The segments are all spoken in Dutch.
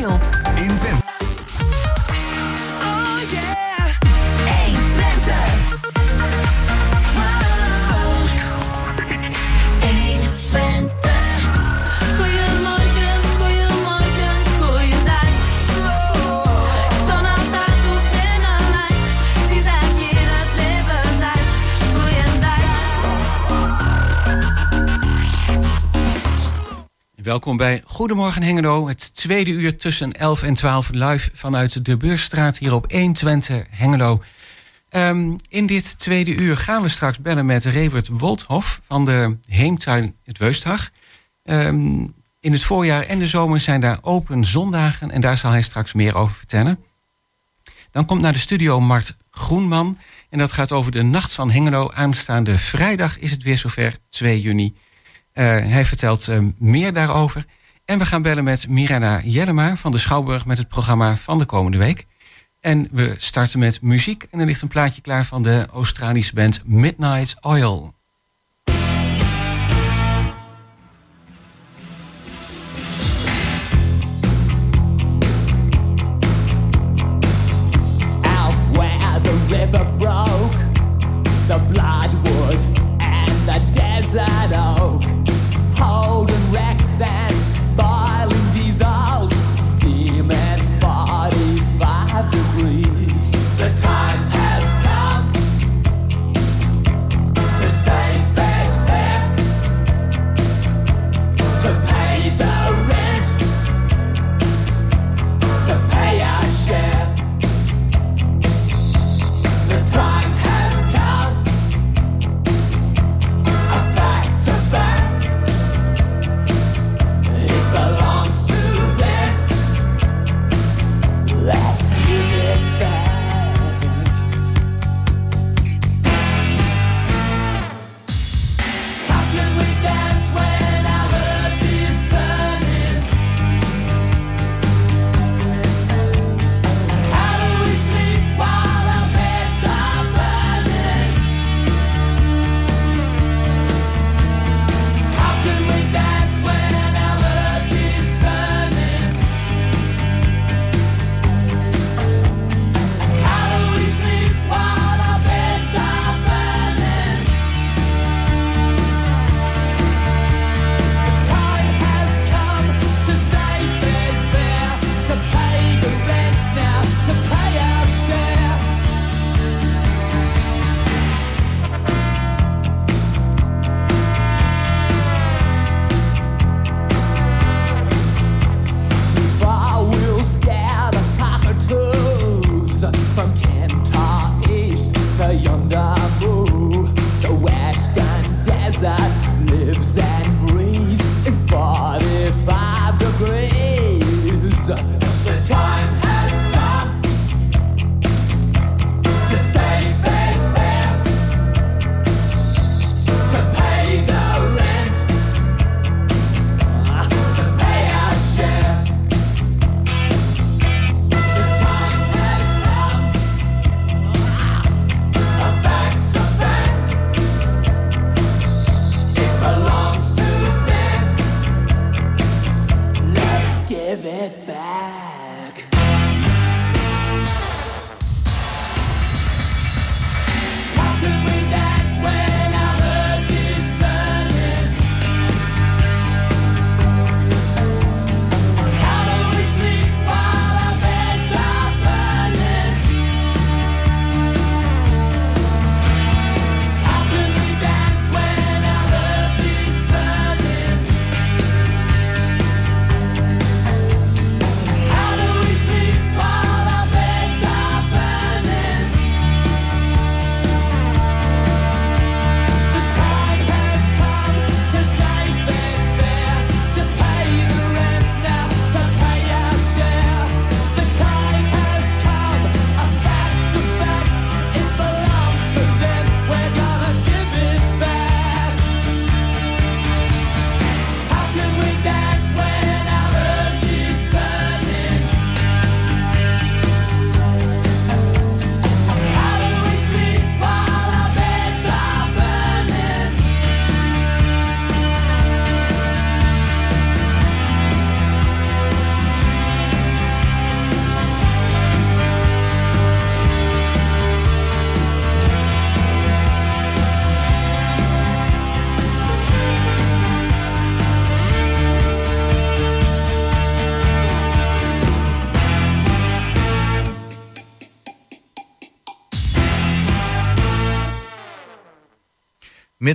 speelt in Twente. Welkom bij Goedemorgen Hengelo, het tweede uur tussen 11 en 12 live vanuit de Beursstraat hier op 1 Twente Hengelo. Ehm, in dit tweede uur gaan we straks bellen met Revert Wolthof van de Heemtuin Het Weustag. Ehm, in het voorjaar en de zomer zijn daar open zondagen en daar zal hij straks meer over vertellen. Dan komt naar de studio Mart Groenman en dat gaat over de Nacht van Hengelo. Aanstaande vrijdag is het weer zover, 2 juni. Eh, hij vertelt eh, meer daarover. En we gaan bellen met Mirena Jellema van de Schouwburg met het programma van de komende week. En we starten met muziek. En er ligt een plaatje klaar van de Australische band Midnight Oil. river broke, the bloodwood and the desert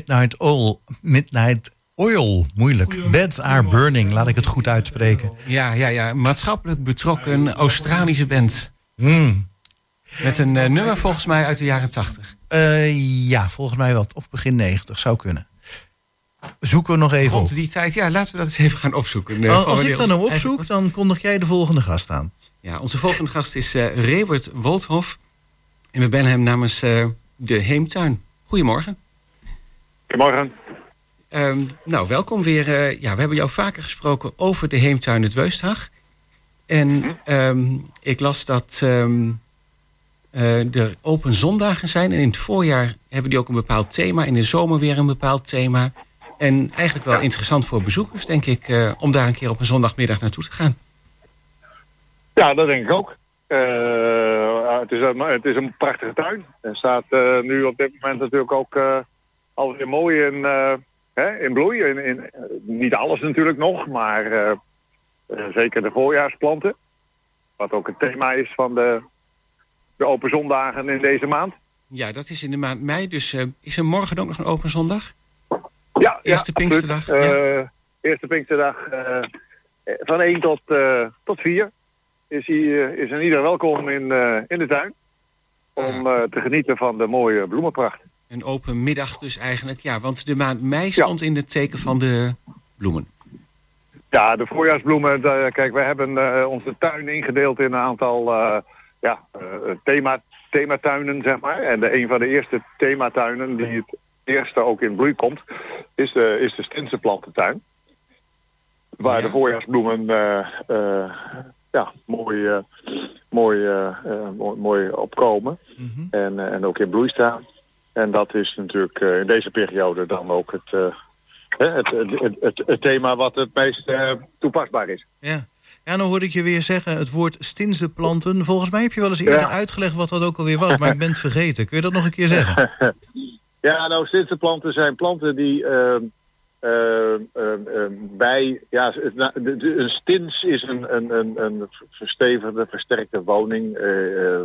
Midnight Oil. Midnight Oil. Moeilijk. Beds are burning. Laat ik het goed uitspreken. Ja, ja, ja. Maatschappelijk betrokken Australische band. Hmm. Met een eh, nummer volgens mij uit de jaren 80. Eh, ja, volgens mij wel. Of begin 90 zou kunnen. Zoeken we nog even op. Rond die tijd, ja, laten we dat eens even gaan opzoeken. Eh, Oh, als ik dan nou opzoek, dan kondig jij de volgende gast aan. Ja, onze volgende gast is eh Rewert Wolthof. En we bellen hem namens eh, de Heemtuin. Goedemorgen. Goedemorgen. Ehm, nou, welkom weer. eh, ja, we hebben jou vaker gesproken over de Heemtuin het Weustag. En ehm, ik las dat eh, er open zondagen zijn. En in het voorjaar hebben die ook een bepaald thema. In de zomer weer een bepaald thema. En eigenlijk wel interessant voor bezoekers, denk ik, eh, om daar een keer op een zondagmiddag naartoe te gaan. Ja, dat denk ik ook. Het, is een, het is een prachtige tuin. Er staat nu op dit moment natuurlijk ook alweer mooi in, eh, hè, in bloei. In, in, niet alles natuurlijk nog, maar eh, eh, zeker de voorjaarsplanten. Wat ook het thema is van de, de open zondagen in deze maand. Ja, dat is in de maand mei. Dus is er morgen ook nog een open zondag? Ja, Eerste ja. Pinksterdag, Eerste Pinksterdag van 1 tot, tot 4 is, hij, eh, is een ieder welkom in, in de tuin. Om eh, te genieten van de mooie bloemenpracht. Een open middag dus eigenlijk. Ja, want de maand mei stond in het teken van de bloemen. Ja, de voorjaarsbloemen. de- kijk, we hebben eh, onze tuin ingedeeld in een aantal eh, ja, eh, thema, thematuinen, zeg maar. En de, een van de eerste thematuinen die het eerste ook in bloei komt, is de, is de Stinsenplantentuin. Waar Ja. de voorjaarsbloemen eh, eh, ja, mooi, eh, mooi, eh, eh, mooi, mooi opkomen. en, eh, en ook in bloei staan. En dat is natuurlijk eh, in deze periode dan ook het, eh, het, het, het, het, het thema wat het meest eh, toepasbaar is. Ja. Ja, nou hoorde ik je weer zeggen het woord stinzenplanten. Volgens mij heb je wel eens eerder Ja. uitgelegd wat dat ook alweer was, maar ik ben het vergeten. Kun je dat nog een keer zeggen? Ja, nou, stinsenplanten zijn planten die ehm, ehm, ehm, bij... Ja, het- na- de- de- een stins is een, een, een, een verstevigde, versterkte woning.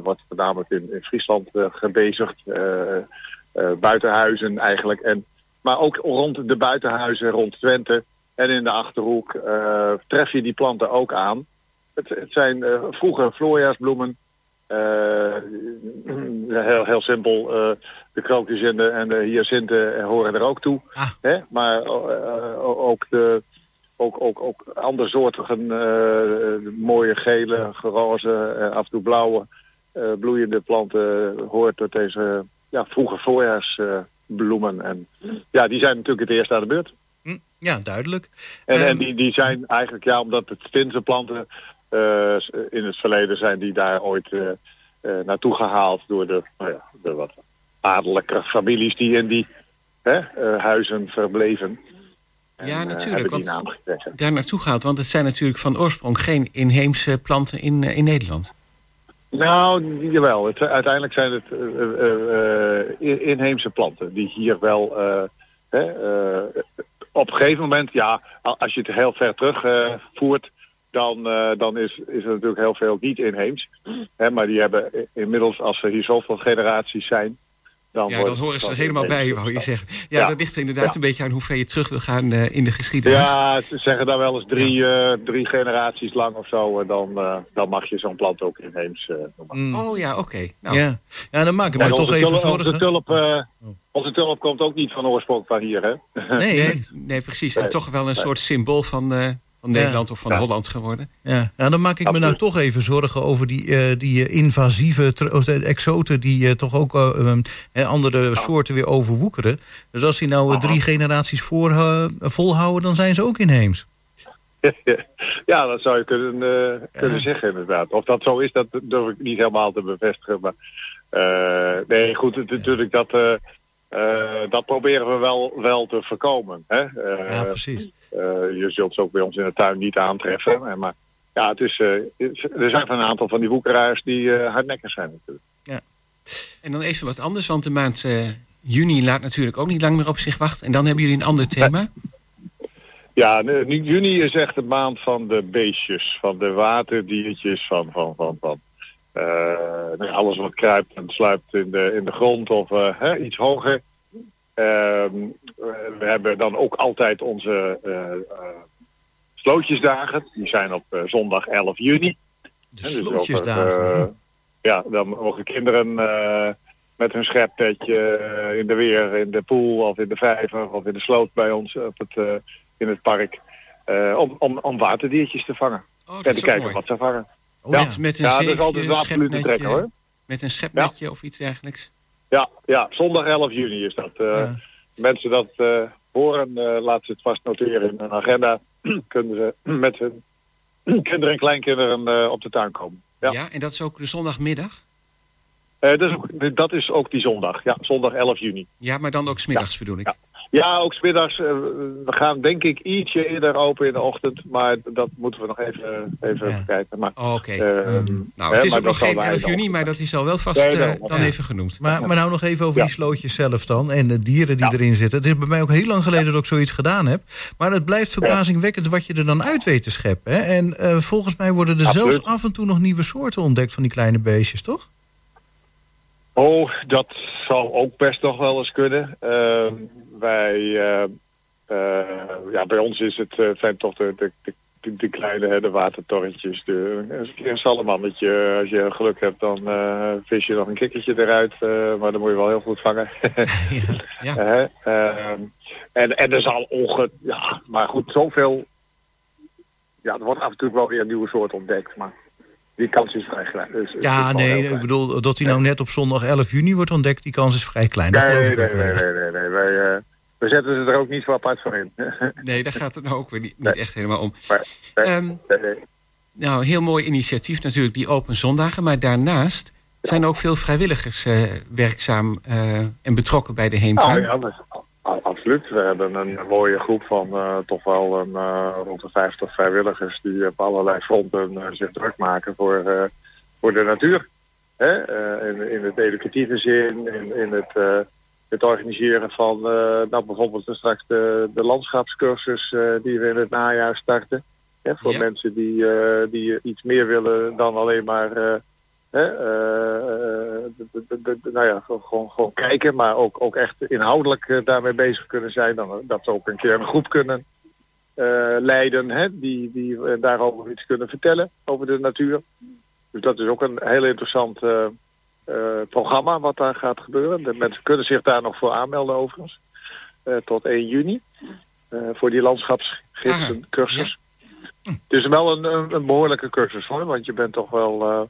wat voornamelijk in, in Friesland gebezigd. Eh, buitenhuizen eigenlijk. En, maar ook rond de buitenhuizen, rond Twente en in de Achterhoek... eh, tref je die planten ook aan. Het, het zijn eh, vroeger voorjaarsbloemen... Heel, heel simpel, de krokus en de, en de hyacinten horen er ook toe. Ah. Hè? Maar ook, de, ook, ook, ook andere soorten eh, mooie gele, roze, af en toe blauwe bloeiende planten hoort tot deze ja, vroege voorjaarsbloemen. en ja, die zijn natuurlijk het eerst aan de beurt. Hm, Ja, duidelijk. En, Ehm, en die, die zijn eigenlijk, ja, omdat het stinsenplanten eh, in het verleden zijn die daar ooit eh, eh, naartoe gehaald door de, nou ja, de wat adellijke families die in die hè, huizen verbleven. En, Ja, natuurlijk, want-. Daar naartoe gehaald, want het zijn natuurlijk van oorsprong geen inheemse planten in, in Nederland. Nou, jawel. Het, uiteindelijk zijn het eh, eh, eh, in- inheemse planten die hier wel op een gegeven moment, ja, als je het heel ver terug voert, dan, dan is, is er natuurlijk heel veel niet inheems. Hè, maar die hebben inmiddels, als er hier zoveel generaties zijn, dan, Ja, dan horen ze er dat helemaal bij, wou je zeggen. Ja, Ja. dat ligt er inderdaad Ja. een beetje aan hoe ver je terug wil gaan eh, in de geschiedenis. Ja, ze zeggen dan wel eens drie, eh, drie generaties lang of zo. En dan, eh, dan mag je zo'n plant ook inheems eh, noemen. hm, Oh ja, oké. Nou, ja. ja, dan maak ik me Kijk, toch even zorgen. Onze tulp, eh, onze tulp komt ook niet van oorsprong van hier, hè? Nee, nee, nee, precies. En toch wel een soort symbool van, eh, van Nederland of van Ja. Holland geworden. Ja, nou, dan maak ik me nou toch even zorgen over die, eh, die eh, invasieve exoten die eh, toch ook eh, ehm, eh, andere soorten weer overwoekeren. Dus als die nou drie generaties voor, volhouden, dan zijn ze ook inheems. ja, dat zou je kunnen, kunnen zeggen inderdaad. Of dat zo is, dat durf ik niet helemaal te bevestigen. Maar nee, goed, natuurlijk dat, dat proberen we wel, wel te voorkomen. Hè? Eh, Ja, precies. eh, je zult ze ook bij ons in de tuin niet aantreffen. Eh, Maar ja, het is, eh, er zijn een aantal van die woekeraars die eh, hardnekkig zijn natuurlijk. En dan even wat anders, want de maand eh, juni laat natuurlijk ook niet lang meer op zich wachten. En dan hebben jullie een ander thema. Ja, nu- juni is echt de maand van de beestjes, van de waterdiertjes, van, van, van, van eh, nou alles wat kruipt en sluipt in de, in de grond of eh, hè, iets hoger. Ehm, we hebben dan ook altijd onze eh, eh, slootjesdagen. Die zijn op eh, zondag 11 juni. De dus slootjesdagen. eh, ja, dan mogen kinderen eh, met hun schepnetje eh, in de weer, in de pool of in de vijver of in de sloot bij ons op het, eh, in het park. eh, om, om, om waterdiertjes te vangen. Oh, en te kijken mooi. wat ze vangen. Oh, ja. ja. Met, met een Ja, dat is altijd een trekker hoor. Met een schepnetje of iets dergelijks. Ja, ja, zondag 11 juni is dat. Eh, Ja. Mensen dat eh, horen, eh laten ze het vast noteren in hun agenda. Kunnen ze met hun kinderen en kleinkinderen eh, op de tuin komen. Ja. Ja. en dat is ook de zondagmiddag? Eh, dat, is ook, dat is ook die zondag. Ja, zondag 11 juni. Ja, maar dan ook smiddags bedoel ik. Ja. Ja, ook smiddags. eh, we gaan denk ik ietsje eerder open in de ochtend. Maar dat moeten we nog even, even Ja. kijken. Maar, Oh, Oké. ehm, nou, het is ook nog geen wij 11 dan- juni, maar dat is al wel vast Nee, eh, dan Ja. even genoemd. Maar, maar nou nog even over Ja. die slootjes zelf dan. En de dieren die erin zitten. Het is bij mij ook heel lang geleden dat ik zoiets gedaan heb. Maar het blijft verbazingwekkend wat je er dan uit weet te scheppen. Hè? En eh, volgens mij worden er Absoluut. zelfs af en toe nog nieuwe soorten ontdekt van die kleine beestjes, toch? Oh, dat zal ook best nog wel eens kunnen. Ehm, wij, eh, eh, ja, bij ons is het, eh, zijn toch de, de, de, kleine hè, de watertorretjes. De, een salamannetje. Als je geluk hebt, dan vis je nog een kikkertje eruit. maar dan moet je wel heel goed vangen. Ja. Ehm, en, en er zal onge... Ja, maar goed, zoveel... Ja, er wordt af en toe wel weer een nieuwe soort ontdekt. Maar die kans is vrij klein. Dus, Ja, heel nee, ik bedoel dat hij nou net op zondag 11 juni wordt ontdekt. Die kans is vrij klein. Nee, nee, nee, nee, nee. Wij, we zetten ze er ook niet zo apart voor in. Nee, daar gaat het nou ook weer niet, niet echt helemaal om. Maar, nee, Ehm, nee, nou, heel mooi initiatief natuurlijk, die open zondagen. Maar daarnaast zijn ook veel vrijwilligers eh, werkzaam eh, en betrokken bij de Oh, heemtuin. ja, dat is- a- absoluut. We hebben een mooie groep van eh, toch wel een, rond de 50 vrijwilligers die op allerlei fronten zich druk maken voor, voor de natuur. Hè? In, in het educatieve zin, in, in het, het organiseren van eh, nou, bijvoorbeeld straks de, de landschapscursus eh, die we in het najaar starten. Hè? Voor Ja. mensen die, eh, die iets meer willen dan alleen maar hè, nou ja, gewoon- gewoon, kijken, maar ook, ook echt inhoudelijk daarmee bezig kunnen zijn. Dan, dat ze ook een keer een groep kunnen leiden hè, die, die daarover iets kunnen vertellen over de natuur. Dus dat is ook een heel interessant programma wat daar gaat gebeuren. De mensen kunnen zich daar nog voor aanmelden overigens. eh, tot 1 juni. eh, voor die landschapsgidsencursus. Het is wel een, een, een behoorlijke cursus hoor, want je bent toch wel eh,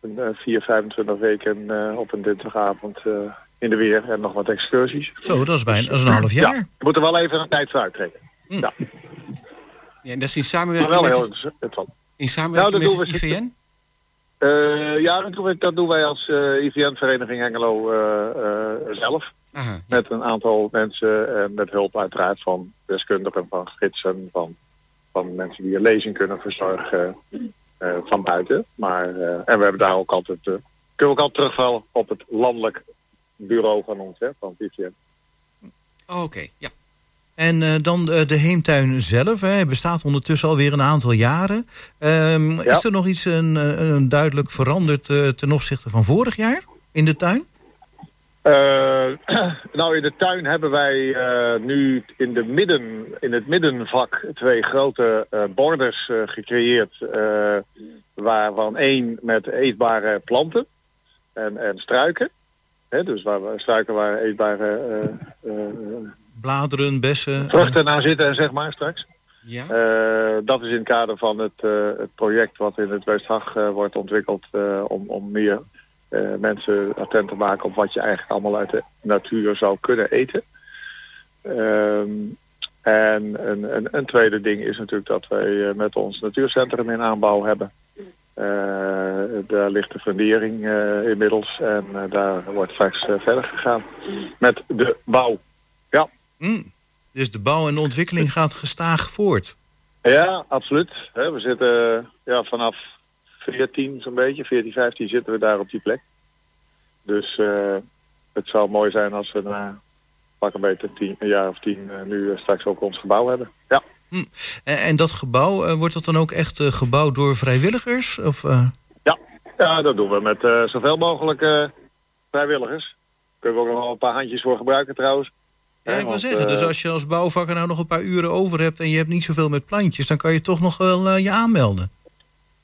een, eh, 4, 25 weken eh, op een dinsdagavond eh, in de weer en nog wat excursies. Zo, dat is bijna dat is een half jaar. Ja, je moet er wel even een tijd voor uittrekken. Ja, Ja, en dat is in maar samenwerking wel heel met, interessant. in samenwerking Nou, dat met doen het we IVN? Eh, ja, dat doen, we, dat doen wij als IVN-vereniging eh, eh, zelf. Aha, ja. Met een aantal mensen en met hulp uiteraard van deskundigen, van gidsen, van, van mensen die een lezing kunnen verzorgen van buiten. Maar, en we hebben daar ook altijd, kunnen we ook altijd terugvallen op het landelijk bureau van ons, hè, van het IVN. Oh, Oké, ja. En eh, dan de, de heemtuin zelf. Hè, hij bestaat ondertussen alweer een aantal jaren. Ehm, Ja. Is er nog iets een, een duidelijk veranderd eh, ten opzichte van vorig jaar in de tuin? Eh, nou, in de tuin hebben wij eh, nu in, de midden, in het middenvak twee grote eh, borders eh, gecreëerd. eh, waarvan één met eetbare planten en, en struiken. Hè, dus waar we struiken waar eetbare eh, eh, Bladeren, bessen. vruchten aan zitten, zeg maar, straks. ja. Eh, dat is in het kader van het, eh, het project wat in het Westhag eh, wordt ontwikkeld om, om meer mensen attent te maken op wat je eigenlijk allemaal uit de natuur zou kunnen eten. Ehm, en een, een, een tweede ding is natuurlijk dat wij met ons natuurcentrum in aanbouw hebben. Daar ligt de fundering inmiddels en daar wordt straks verder gegaan met de bouw. Mm. Dus de bouw en de ontwikkeling gaat gestaag voort. Ja, absoluut. We zitten ja, vanaf 14 zo'n beetje, 14, 15 zitten we daar op die plek. Dus eh, het zou mooi zijn als we na pak een beetje tien, een jaar of tien eh, nu eh, straks ook ons gebouw hebben. Ja, En, en dat gebouw, wordt dat dan ook echt gebouwd door vrijwilligers? Of, ja. ja dat doen we met zoveel mogelijk vrijwilligers. Kunnen we ook nog wel een paar handjes voor gebruiken trouwens. Ja, ik wil zeggen, dus eh, als je als bouwvakker nou nog een paar uren over hebt... en je hebt niet zoveel met plantjes... dan kan je toch nog wel eh, je aanmelden.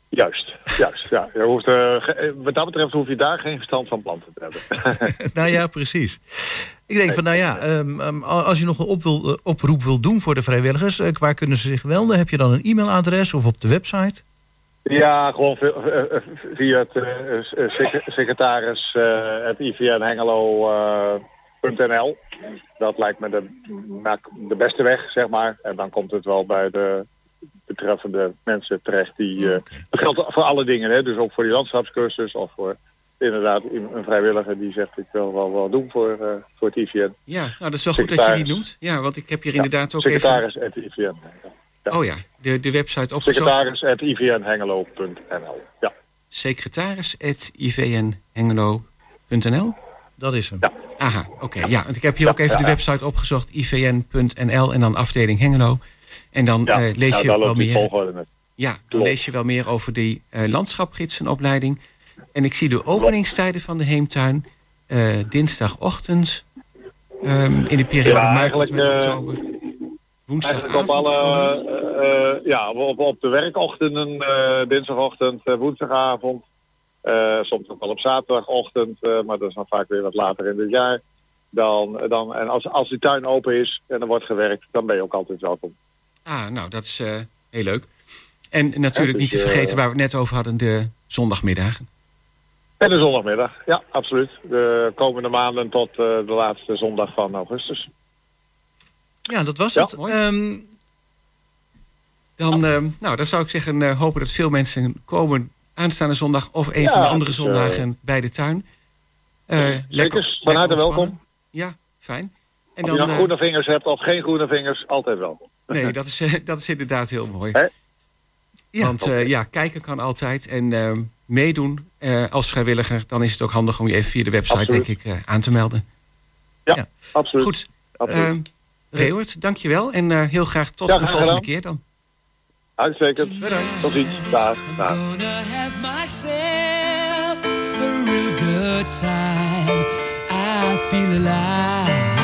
Juist, juist. Ja. Je hoeft, eh, wat dat betreft hoef je daar geen verstand van planten te hebben. nou ja, precies. Ik denk van, nou ja, ehm, ehm, als je nog een op wil, oproep wil doen voor de vrijwilligers... waar kunnen ze zich melden? Heb je dan een e-mailadres of op de website? ja, gewoon vi- via het eh, eh, sec- secretaris ivnhengelo.nl. dat lijkt me de, nou, de beste weg, zeg maar. En dan komt het wel bij de betreffende mensen terecht. Die, eh, dat geldt voor alle dingen, hè? dus ook voor die landschapscursus of voor inderdaad een vrijwilliger die zegt ik wil wel wat doen voor, eh, voor het IVN. Ja, nou, dat is wel goed dat je die noemt. Ja, want ik heb hier inderdaad ook even... Secretaris at IVN. Oh ja, de, de website opgezocht. Secretaris at ivnhengelo.nl. Ja. secretaris.ivnhengelo.nl Dat is hem. Ja. Aha, oké. ja, want ik heb hier ook even de website opgezocht. ivn.nl en dan afdeling Hengelo. En dan eh, lees nou, je daar ook wel meer... Ja, dan Klopt. lees je wel meer over die eh landschapgidsenopleiding. En ik zie de openingstijden van de Heemtuin. eh, dinsdagochtend. ehm, in de periode Ja, maart tot met oktober. Woensdagavond op alle, ja, op, op de werkochtenden, dinsdagochtend, woensdagavond. Eh, soms ook wel op zaterdagochtend, eh, maar dat is dan vaak weer wat later in het jaar. Dan, dan, en als, als die tuin open is en er wordt gewerkt, dan ben je ook altijd welkom. Ah, nou, dat is eh, heel leuk. En natuurlijk niet te dus, vergeten waar we het net over hadden, de zondagmiddagen. En de zondagmiddag, ja, absoluut. De komende maanden tot de laatste zondag van augustus. Ja, dat was Ja, het. Ehm, Dan, nou, dan zou ik zeggen, hopen dat veel mensen komen aanstaande zondag of een Ja, van de andere dus, eh, zondagen bij de tuin. Eh, lekker, Zeker, van harte lekker welkom. Ja, fijn. En Of je nou eh, groene vingers hebt of geen groene vingers, altijd welkom. nee, dat is, eh, dat is inderdaad heel mooi. Ja, Want eh, ja, kijken kan altijd. En ehm, meedoen eh, als vrijwilliger, dan is het ook handig om je even via de website, Absoluut. denk ik, eh, aan te melden. Ja, Ja. absoluut. Goed, absoluut. ehm Reeuwert, dankjewel. En eh, heel graag tot Ja, de volgende keer dan. Uitstekend. Bedankt. Tot ziens. Dag. Dag. gonna have myself a real good time. I feel alive.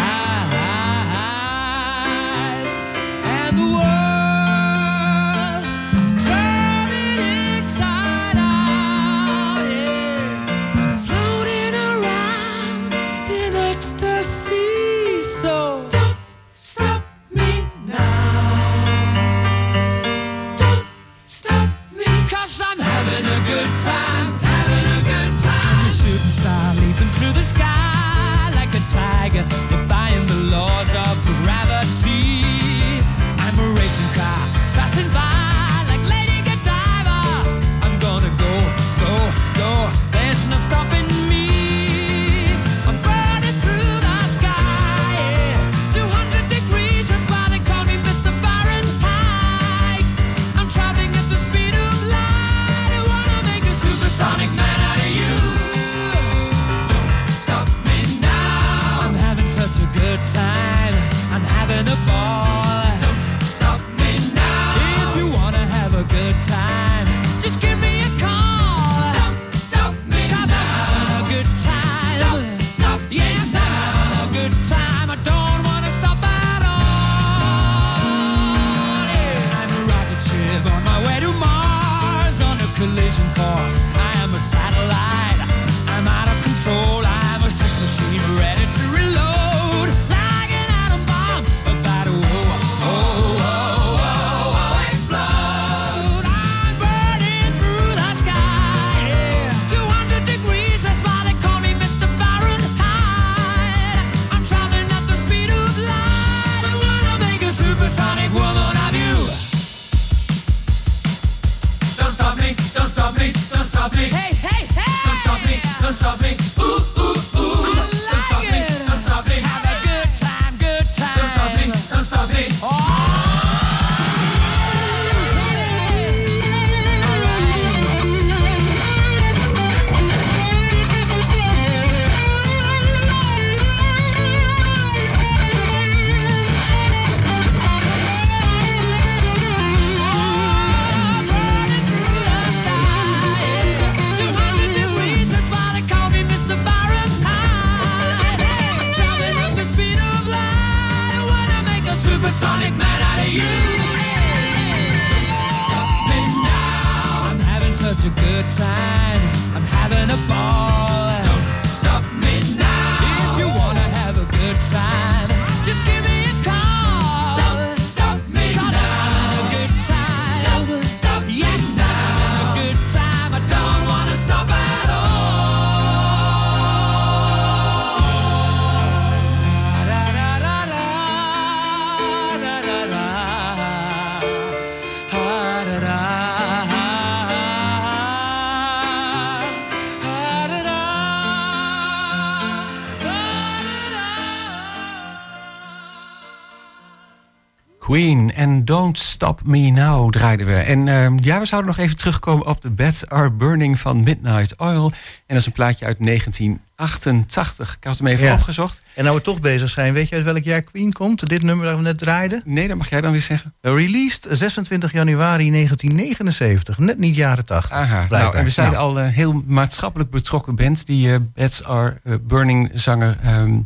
Don't Stop Me Now draaiden we. En ehm, ja, we zouden nog even terugkomen op The Beds Are Burning van Midnight Oil. En dat is een plaatje uit 1988. Ik had hem even Ja. opgezocht. En nou we toch bezig zijn, weet je uit welk jaar Queen komt? Dit nummer dat we net draaiden? Nee, dat mag jij dan weer zeggen. Released 26 januari 1979. Net niet jaren 80. Aha, nou, en we zijn Nou. al een heel maatschappelijk betrokken band. Die eh Beds Are eh, Burning zanger ehm,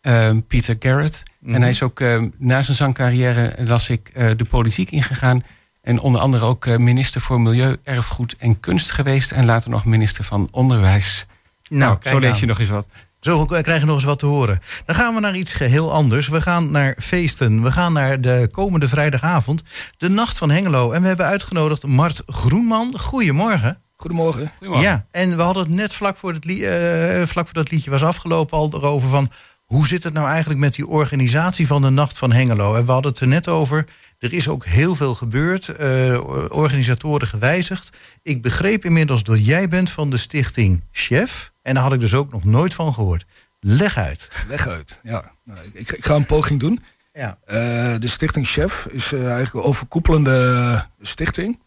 ehm, Peter Garrett. En hij is ook ehm, na zijn zangcarrière las ik eh, de politiek ingegaan. En onder andere ook eh, minister voor Milieu, Erfgoed en Kunst geweest. En later nog minister van Onderwijs. Nou, kijk zo lees aan. je nog eens wat. Zo krijg je nog eens wat te horen. Dan gaan we naar iets geheel anders. We gaan naar feesten. We gaan naar de komende vrijdagavond, de Nacht van Hengelo. En we hebben uitgenodigd Mart Groenman. Goedemorgen. Goedemorgen. Ja, en we hadden het net vlak voor het, li- eh, vlak voor dat liedje was afgelopen al erover van... hoe zit het nou eigenlijk met die organisatie van de Nacht van Hengelo? En we hadden het er net over, er is ook heel veel gebeurd, eh, organisatoren gewijzigd. Ik begreep inmiddels dat jij bent van de stichting Chef... en daar had ik dus ook nog nooit van gehoord. Leg uit. Leg uit. Ja. Nou, ik, ik ga een poging doen. Ja. Eh, de stichting Chef is eh, eigenlijk een overkoepelende stichting.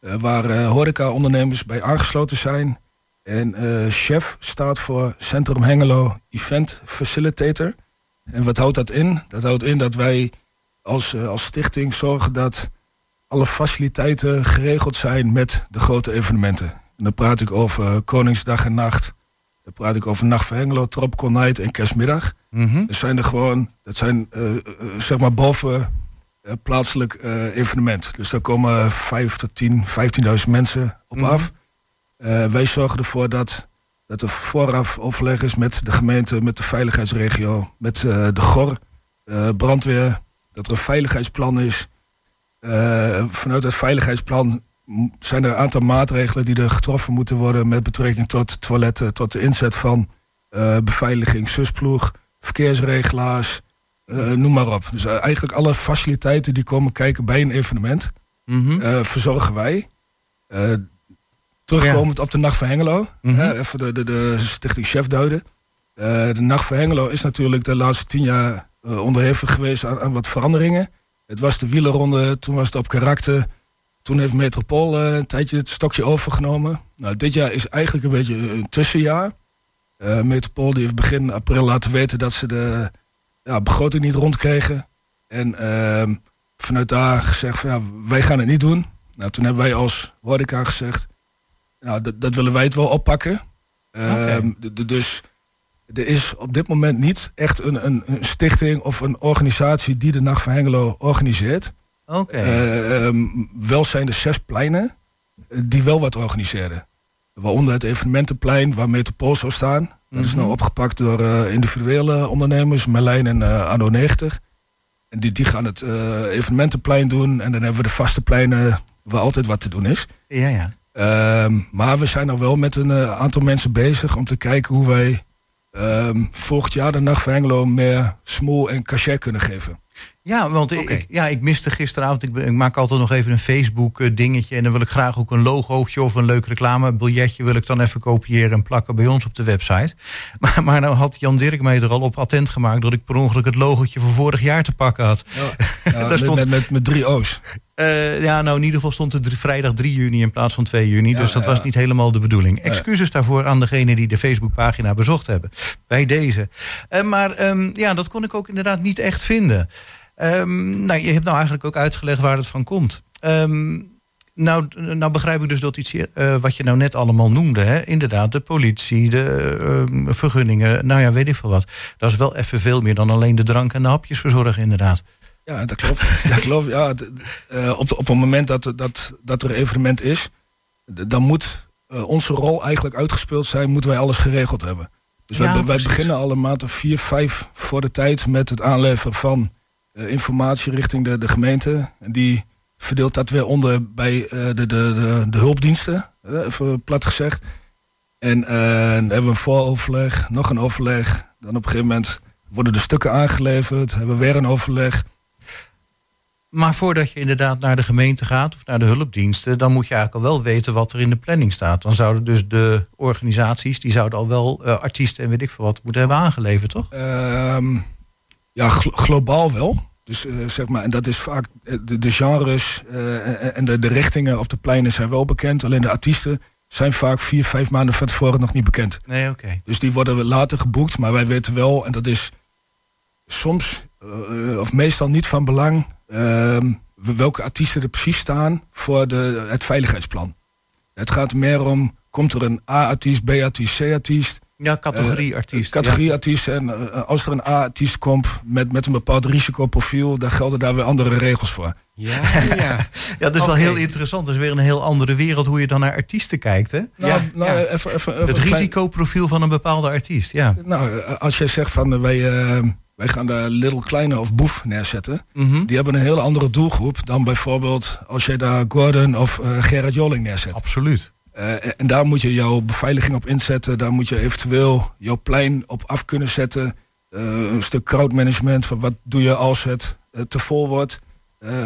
waar horeca-ondernemers bij aangesloten zijn. En eh, Chef staat voor Centrum Hengelo Event Facilitator. En wat houdt dat in? Dat houdt in dat wij als, eh, als stichting zorgen dat alle faciliteiten geregeld zijn met de grote evenementen. En dan praat ik over Koningsdag en Nacht. Dan praat ik over Nacht van Hengelo, Tropical Night en Kerstmiddag. Mhm. Dat zijn er gewoon, dat zijn eh, zeg maar boven plaatselijk evenement. Dus daar komen 5 tot 10, 15.000 mensen op Mhm. af. Eh, wij zorgen ervoor dat, dat er vooraf overleg is met de gemeente, met de veiligheidsregio, met eh, de GOR, eh, brandweer. Dat er een veiligheidsplan is. Vanuit het veiligheidsplan zijn er een aantal maatregelen die er getroffen moeten worden met betrekking tot toiletten, tot de inzet van beveiliging, susploeg, verkeersregelaars, noem maar op. Dus eigenlijk alle faciliteiten die komen kijken bij een evenement, Mhm. verzorgen wij. Terugkomend op de Nacht van Hengelo, Mhm. hè, even de, de, de stichting Chef duiden. Eh, de Nacht van Hengelo is natuurlijk de laatste tien jaar eh, onderhevig geweest aan, aan wat veranderingen. Het was de wielerronde, toen was het op karakter. Toen heeft Metropool eh, een tijdje het stokje overgenomen. Nou, dit jaar is eigenlijk een beetje een tussenjaar. Metropool die heeft begin april laten weten dat ze de ja, begroting niet rondkregen. En ehm, vanuit daar gezegd van ja, wij gaan het niet doen. Nou, toen hebben wij als horeca gezegd, nou, dat, dat willen wij het wel oppakken. Ehm, d- d- dus er is op dit moment niet echt een, een, een stichting of een organisatie die de Nacht van Hengelo organiseert. Oké. Eh, ehm, wel zijn er zes pleinen eh, die wel wat organiseren. Waaronder het evenementenplein waar Metropool zou staan. Dat is Mhm. nou opgepakt door eh, individuele ondernemers, Merlijn en eh Anno 90. En die, die gaan het evenementenplein doen. En dan hebben we de vaste pleinen waar altijd wat te doen is. Ja, ja. Ehm, maar we zijn nog wel met een eh, aantal mensen bezig om te kijken hoe wij ehm, volgend jaar de Nacht van Hengelo meer smoel en cachet kunnen geven. Ja, want ik, ja, ik miste gisteravond. Ik, ben- ik maak altijd nog even een Facebook eh, dingetje. En dan wil ik graag ook een logootje of een leuk reclamebiljetje wil ik dan even kopiëren en plakken bij ons op de website. Maar, maar nou had Jan Dirk mij er al op attent gemaakt dat ik per ongeluk het logootje van vorig jaar te pakken had. Ja, Daar stond- met, met, met drie O's. Eh, ja, nou in ieder geval stond het vrijdag 3 juni in plaats van 2 juni. Ja, dus dat ja. was niet helemaal de bedoeling. Excuses daarvoor aan degene die de Facebookpagina bezocht hebben. Bij deze. Eh, maar ehm, ja, dat kon ik ook inderdaad niet echt vinden. Ehm, nou, je hebt nou eigenlijk ook uitgelegd waar het van komt. Ehm, nou, nou begrijp ik dus dat iets eh, wat je nou net allemaal noemde. Hè? Inderdaad, de politie, de ehm, vergunningen. Nou ja, weet ik veel wat. Dat is wel even veel meer dan alleen de drank en de hapjes verzorgen, inderdaad. Ja, dat klopt. dat klopt. Ja, eh, op, op het moment dat, dat, dat er een evenement is, dan moet eh, onze rol eigenlijk uitgespeeld zijn, moeten wij alles geregeld hebben. Dus wij, Ja, wij precies. beginnen al een maand of vier, vijf voor de tijd met het aanleveren van informatie richting de, de gemeente. En die verdeelt dat weer onder bij eh, de, de, de, de hulpdiensten, eh, even plat gezegd. En eh, dan hebben we een vooroverleg, nog een overleg. Dan op een gegeven moment worden de stukken aangeleverd, hebben we weer een overleg. Maar voordat je inderdaad naar de gemeente gaat of naar de hulpdiensten, dan moet je eigenlijk al wel weten wat er in de planning staat. Dan zouden dus de organisaties, die zouden al wel eh, artiesten en weet ik veel wat moeten hebben aangeleverd, toch? Ehm, ja, glo- globaal wel. Dus eh, zeg maar, en dat is vaak eh, de, de genres eh, en de, de richtingen op de pleinen zijn wel bekend. Alleen de artiesten zijn vaak vier, vijf maanden van tevoren nog niet bekend. Nee, oké. Dus die worden later geboekt, maar wij weten wel, en dat is soms of meestal niet van belang, ehm, welke artiesten er precies staan voor de, het veiligheidsplan. Het gaat meer om, komt er een A-artiest, B-artiest, C-artiest, Ja, categorie artiest. categorieartiest. En eh, als er een A-artiest komt met, met een bepaald risicoprofiel, dan gelden daar weer andere regels voor. Ja, ja. Ja, dat is wel heel interessant. Dat is weer een heel andere wereld hoe je dan naar artiesten kijkt, hè? Nou, Ja, nou, ja. Even, even, even Het risicoprofiel van een bepaalde artiest, ja. nou, eh, als jij zegt van eh, wij, eh, wij gaan de Little Kleine of Boef neerzetten. Mhm. Die hebben een hele andere doelgroep dan bijvoorbeeld als jij daar Gordon of eh, Gerard Joling neerzet. Absoluut. Eh, en daar moet je jouw beveiliging op inzetten. Daar moet je eventueel jouw plein op af kunnen zetten. Eh, een stuk crowdmanagement. Van wat doe je als het eh, te vol wordt?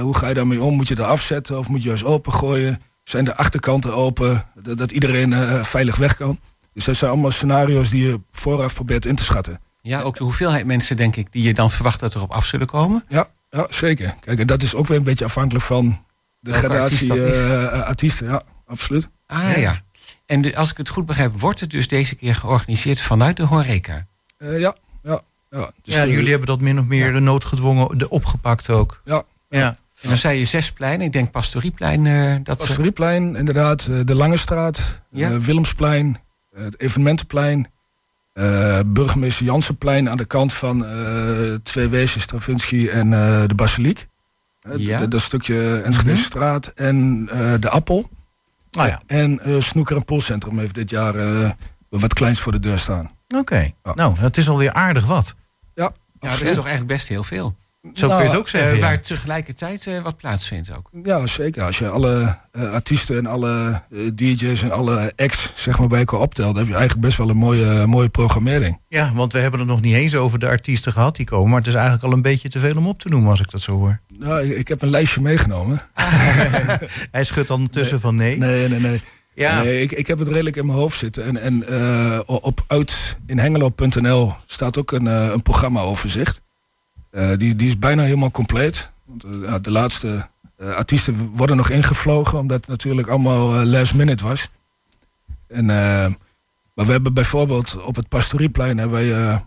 Hoe ga je daarmee om? Moet je er afzetten of moet je juist opengooien? Zijn de achterkanten open? Dat, dat iedereen veilig weg kan. Dus dat zijn allemaal scenario's die je vooraf probeert in te schatten. ja, ook de hoeveelheid mensen, denk ik, die je dan verwacht dat er op af zullen komen. Ja, ja zeker. Kijk, en dat is ook weer een beetje afhankelijk van de Welke gradatie artiest artiesten. Ja, absoluut. Ah ja. En de- als ik het goed begrijp, wordt het dus deze keer georganiseerd vanuit de horeca. Eh, ja, ja, ja. Dus ja, de- jullie hebben dat min of meer noodgedwongen de opgepakt ook. Ja, Ja. En dan zei je zes pleinen. Ik denk Pastorieplein. eh dat ze- Pastorieplein, inderdaad. eh, De Lange Straat, Ja. eh, Willemsplein, eh, het Evenementenplein. eh, burgemeester Jansenplein aan de kant van eh Twee Wezens, Stravinsky en eh, de Basiliek. Eh, Ja. dat- stukje Enschede Mhm. straat en eh, de Appel. Nou ja, En eh, Snoeker en Poolcentrum heeft dit jaar eh, wat kleins voor de deur staan. oké. Ja. Nou, het is alweer aardig wat. Ja, ja, dat is toch eigenlijk best heel veel. Zo Nou, kun je het ook zeggen. Eh, ja. Waar tegelijkertijd eh, wat plaatsvindt ook. Ja, zeker. Als je alle eh, artiesten en alle eh, DJ's en alle acts zeg maar, bij elkaar optelt, dan heb je eigenlijk best wel een mooie, mooie programmering. Ja, want we hebben het nog niet eens over de artiesten gehad die komen. Maar het is eigenlijk al een beetje te veel om op te noemen als ik dat zo hoor. Nou, ik, ik heb een lijstje meegenomen. Hij schudt dan tussen van nee. Nee, nee, nee. Ja, Nee, ik, ik heb het redelijk in mijn hoofd zitten. En, en eh, op uit in hengelo.nl staat ook een, een programmaoverzicht. Eh, die, die is bijna helemaal compleet. Want, eh, de laatste eh, artiesten worden nog ingevlogen, omdat het natuurlijk allemaal last minute was. En, maar we hebben bijvoorbeeld op het Pastorieplein hebben wij,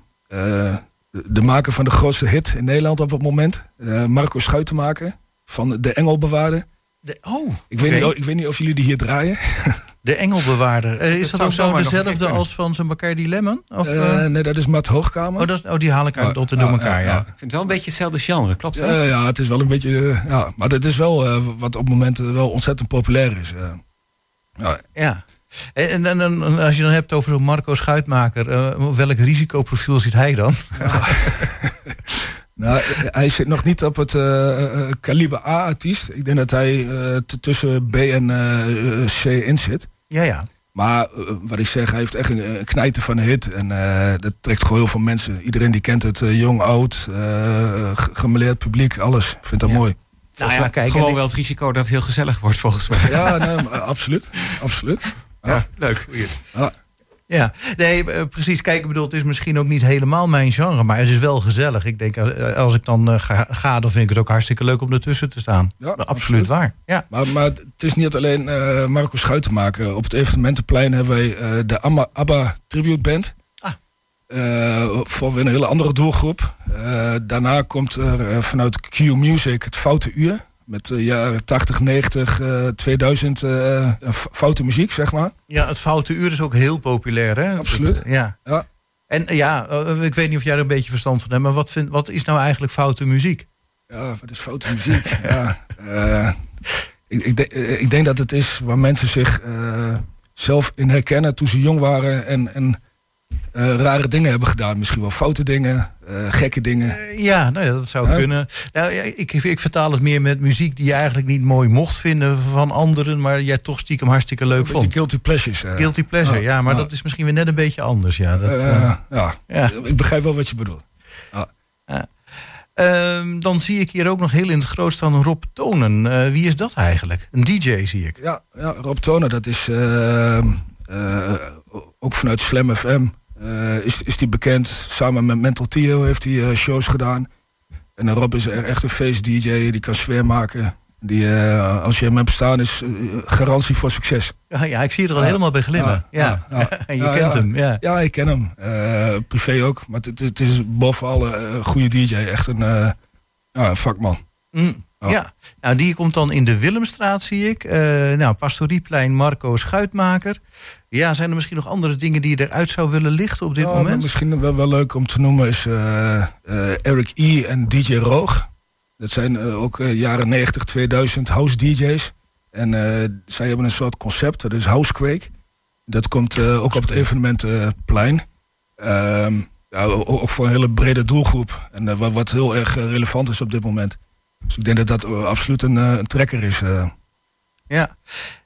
de, maker van de grootste hit in Nederland op het moment, Marco Schuitenmaker van de Engelbewaarder. de, oh, Ik, weet oké. niet, ik weet niet of jullie die hier draaien. de engelbewaarder. Eh, is Dat ook zo dezelfde als van zijn Bacardi Lemon? Of, Eh, eh, nee, dat is Matt Hoogkamer. oh, dat, oh, die haal ik uit Ja, door ja, elkaar, ja, ja. ja. Ik vind het wel een beetje hetzelfde genre, klopt dat? Ja, ja, het is wel een beetje. ja, maar dat is wel eh, wat op momenten wel ontzettend populair is. eh. ja, Ja. En, en, en- als je dan hebt over zo'n Marco Schuitmaker, welk risicoprofiel zit hij dan? nou, hij zit nog niet op het kaliber A-artiest. Ik denk dat hij eh, tussen B en C in zit. Ja, ja. Maar eh, wat ik zeg, hij heeft echt een, een knijter van een hit. En eh, dat trekt gewoon heel veel mensen. Iedereen die kent het, eh, jong, oud, eh, ge- gemeleerd publiek, alles. Vindt dat Ja. mooi. Nou ja, kijk. Gewoon ik- wel het risico dat het heel gezellig wordt, volgens mij. Ja, nee, maar absoluut. absoluut. Ja, leuk. Ja. Ja, nee, eh, precies. Kijk, ik bedoel, het is misschien ook niet helemaal mijn genre, maar het is wel gezellig. Ik denk, eh, als ik dan eh, ga, ga, dan vind ik het ook hartstikke leuk om ertussen te staan. Ja, absoluut, absoluut. waar. Ja. Maar, maar het is niet alleen eh, Marco Schuitenmaker. Op het evenementenplein hebben wij eh, de Amma, ABBA Tribute Band. Ah. Eh, voor weer een hele andere doelgroep. Eh, daarna komt er eh, vanuit Q Music het Foute Uur. Met de jaren 80, 90, eh, 2000 eh, f- foute muziek, zeg maar. ja, het Foute Uur is ook heel populair, hè? Absoluut. Ja. Ja. En eh, ja, eh, ik weet niet of jij er een beetje verstand van hebt, maar wat, vind, wat is nou eigenlijk foute muziek? Ja, wat is foute muziek? ja, eh, ik, ik, de- eh, ik denk dat het is waar mensen zich eh, zelf in herkennen toen ze jong waren en, en eh, rare dingen hebben gedaan. Misschien wel foute dingen, eh, gekke dingen. Eh, Ja, nou ja, dat zou kunnen. Nou, ja, ik, ik vertaal het meer met muziek die je eigenlijk niet mooi mocht vinden van anderen, maar jij toch stiekem hartstikke leuk vond. guilty pleasures. Guilty pleasure, Ja, maar dat is misschien weer net een beetje anders. Ja, dat, ja. ja. ik begrijp wel wat je bedoelt. Ehm, dan zie ik hier ook nog heel in het groot staan Rob Tonen. Wie is dat eigenlijk? Een DJ zie ik. Ja, ja Rob Toner, dat is eh, eh, ook vanuit Slam FM. eh, is, is die bekend. Samen met Mental Tio heeft hij eh, shows gedaan. En eh, Rob is echt een feest-dj, die kan sfeer maken. Die, eh, als je hem hebt staan, is eh, garantie voor succes. Ja, ja ik zie je er al helemaal bij glimmen. Ja, en je kent hem. Ja. Ja, ik ken hem. Eh, privé ook. Maar het, het is boven alle eh, goede DJ. Echt een eh, vakman. Mm, Ja. ja, nou die komt dan in de Willemstraat, zie ik. Eh nou, Pastorieplein, Marco Schuitmaker. Ja, zijn er misschien nog andere dingen die je eruit zou willen lichten op dit maar moment? Misschien wel, wel leuk om te noemen is eh, eh, Eric E. en DJ Roog. Dat zijn ook eh, jaren 90, 2000 house DJ's. En eh, zij hebben een soort concept, dat is Housequake. Dat komt eh, ook op het evenementenplein. Ehm ja, ook voor een hele brede doelgroep. En wat, wat heel erg relevant is op dit moment. Dus ik denk dat dat eh, absoluut een, eh, een trekker is. eh. Ja,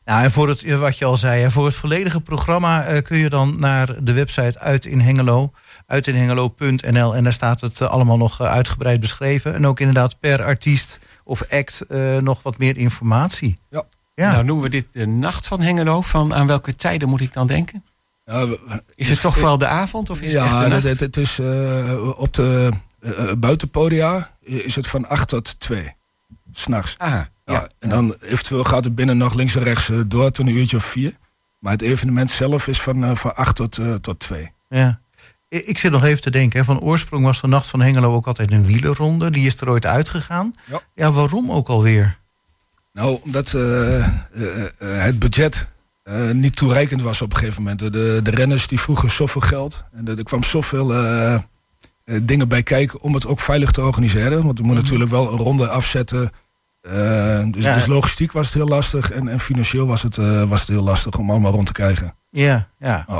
nou, en voor het, wat je al zei, voor het volledige programma eh, kun je dan naar de website Uit in Hengelo, uitinhengelo.nl en daar staat het allemaal nog uitgebreid beschreven. En ook inderdaad per artiest of act eh, nog wat meer informatie. Ja. Ja, Nou noemen we dit de Nacht van Hengelo. Van aan welke tijden moet ik dan denken? Ja, we- Is het toch wel de avond of is het echt Ja, de het, nacht? het, het is eh, op de eh, eh, buitenpodia is het van 8 tot 2. S'nachts. Ah, Ja. ja. En dan eventueel gaat het binnen nog links en rechts eh, door tot een uurtje of vier. Maar het evenement zelf is van, eh, van 8 tot, eh, tot 2. ja. Ik zit nog even te denken, hè, van oorsprong was de Nacht van Hengelo ook altijd een wielerronde. Die is er ooit uitgegaan. Ja. ja waarom ook alweer? Nou, omdat eh, eh, eh, het budget eh, niet toereikend was op een gegeven moment. De, de renners die vroegen zoveel geld. En er er kwam zoveel eh, eh, dingen bij kijken om het ook veilig te organiseren. Want we moeten natuurlijk wel een ronde afzetten. Eh, dus, Ja. dus logistiek was het heel lastig. En, en financieel was het, eh, was het heel lastig om allemaal rond te krijgen. Ja, ja. Oh.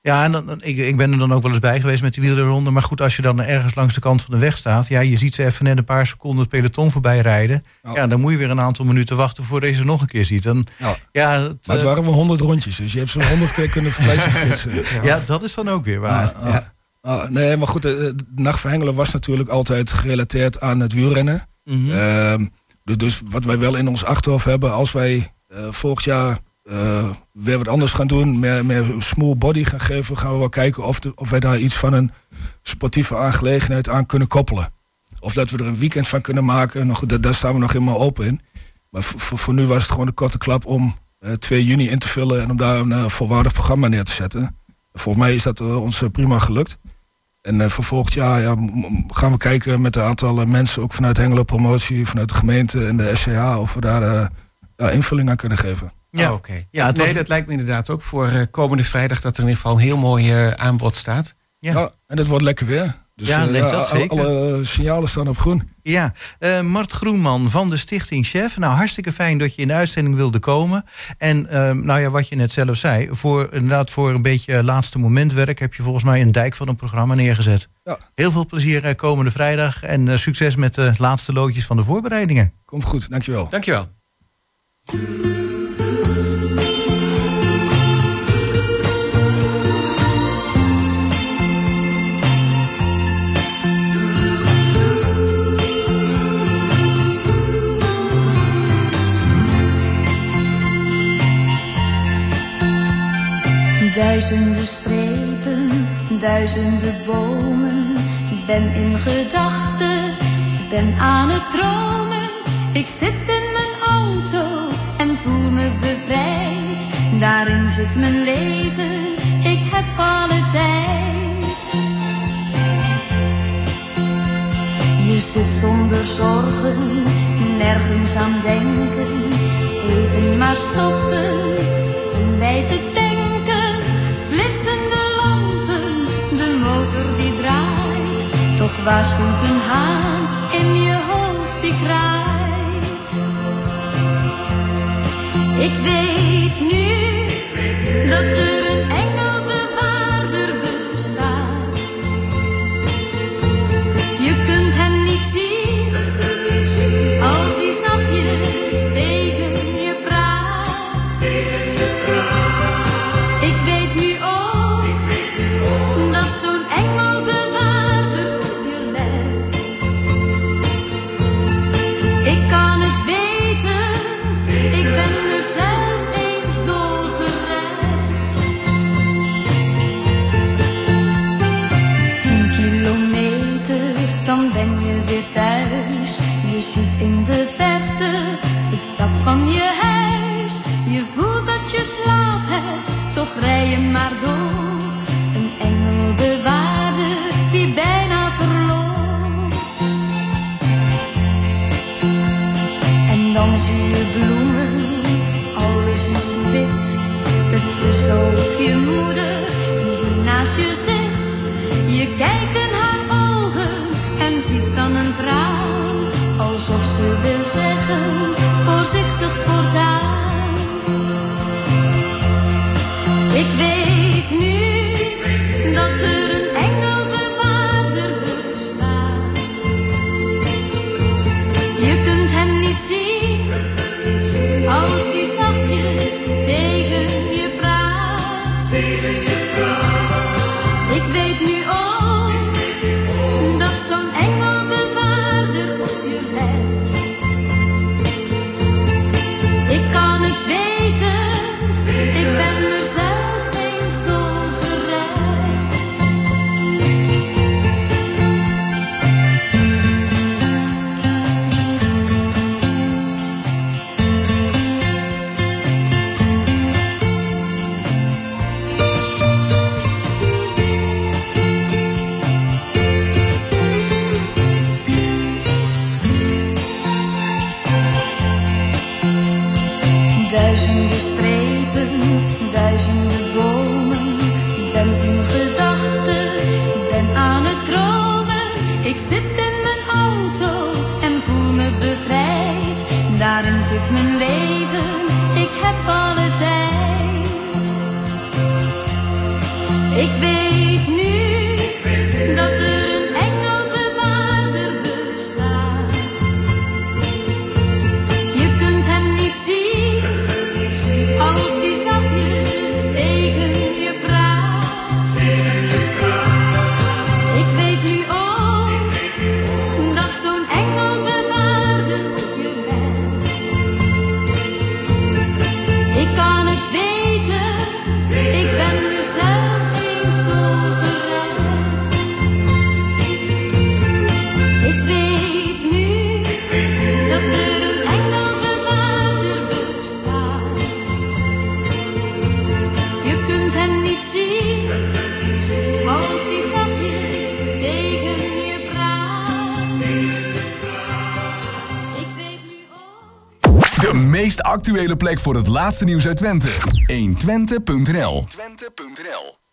Ja, en dan, ik, ik ben er dan ook wel eens bij geweest met die wielerronde. Maar goed, als je dan ergens langs de kant van de weg staat... ja, je ziet ze even net een paar seconden het peloton voorbij rijden. Ja. Ja, dan moet je weer een aantal minuten wachten voordat je ze nog een keer ziet. Dan, Ja. ja, het, Maar het eh, waren wel honderd rondjes. Dus je hebt ze honderd keer kunnen voorbij flitsen. ja, dat is dan ook weer waar. Ah, ah, nee, maar goed, de, de Nacht van Hengelen was natuurlijk altijd gerelateerd aan het wielrennen. Mhm. Ehm, dus, dus wat wij wel in ons achterhoofd hebben, als wij eh, volgend jaar eh, weer wat anders gaan doen, meer, meer small body gaan geven, gaan we wel kijken of, de, of wij daar iets van een sportieve aangelegenheid aan kunnen koppelen. Of dat we er een weekend van kunnen maken, nog, daar, daar staan we nog helemaal open in. Maar voor, nu was het gewoon een korte klap om eh 2 juni in te vullen en om daar een eh, volwaardig programma neer te zetten. Volgens mij is dat eh, ons eh, prima gelukt. En eh, voor volgend jaar ja, m- gaan we kijken met een aantal eh, mensen, ook vanuit Hengelo Promotie, vanuit de gemeente en de SCH, of we daar eh, ja, invulling aan kunnen geven. ja. Oh, Oké. Ja, het nee, was- dat lijkt me inderdaad ook voor eh, komende vrijdag dat er in ieder geval een heel mooi eh, aanbod staat. Ja. Ja. en het wordt lekker weer. Dus Ja, eh, nee, dat alle- zeker. Alle signalen staan op groen. Ja, eh, Mart Groenman van de Stichting Chef. Nou, hartstikke fijn dat je in de uitzending wilde komen. En ehm, nou ja, wat je net zelf zei, voor, inderdaad voor een beetje laatste momentwerk heb je volgens mij een dijk van een programma neergezet. Ja. Heel veel plezier eh, komende vrijdag en eh, succes met de laatste loodjes van de voorbereidingen. Komt goed, dankjewel. Dankjewel. Duizenden strepen, duizenden bomen. Ben in gedachten, ben aan het dromen. Ik zit in mijn auto en voel me bevrijd. Daarin zit mijn leven, ik heb alle tijd. Je zit zonder zorgen, nergens aan denken. Even maar stoppen om bij te Waar schuilt een haan in je hoofd die kraait? Ik weet nu dat de je slaapt hebt, toch rij je maar door. Een engel bewaarde die bijna verloor. En dan zie je bloemen, alles is wit. Het is ook je moeder die naast je zit. Je kijkt in haar ogen en ziet dan een vrouw. Alsof ze wil zeggen, voorzichtig voortaan. actuele plek voor het laatste nieuws uit Twente. 120.nl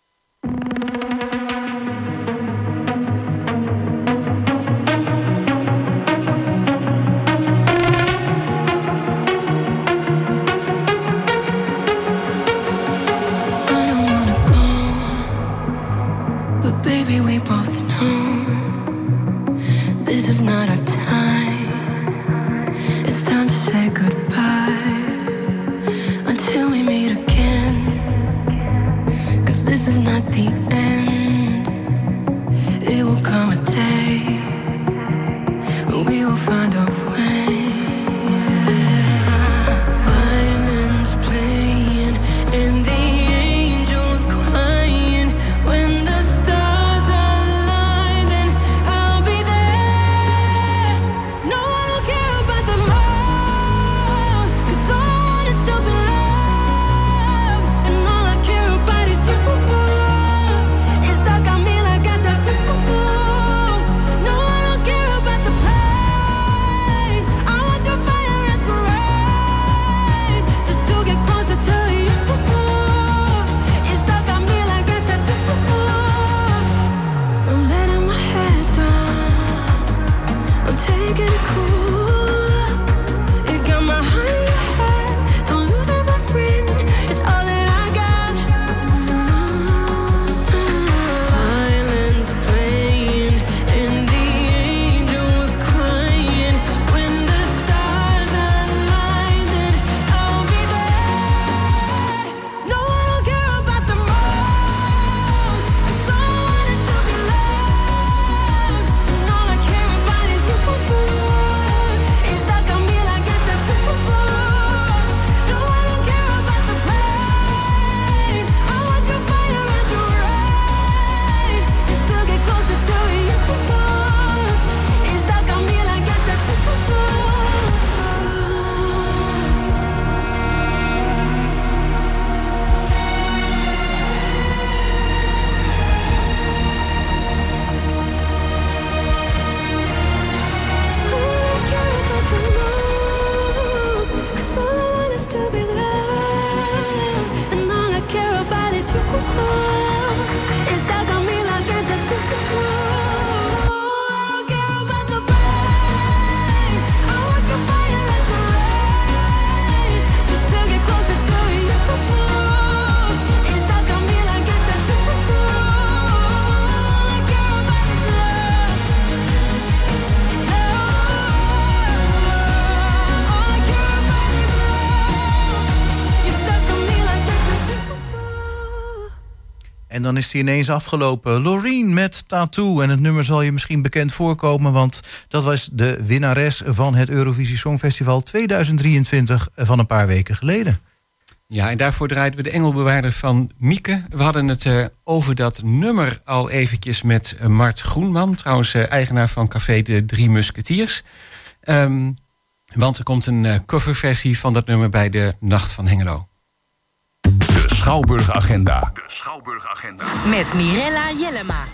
dan is die ineens afgelopen. Loreen met Tattoo. En het nummer zal je misschien bekend voorkomen... want dat was de winnares van het Eurovisie Songfestival 2023 van een paar weken geleden. Ja, en daarvoor draaiden we de engelbewaarder van Mieke. We hadden het eh, over dat nummer al eventjes met eh, Mart Groenman. Trouwens, eh, eigenaar van Café De Drie Musketiers. Ehm, want er komt een coverversie van dat nummer bij de Nacht van Hengelo. De Schouwburg Agenda. Met Mirella Jellema.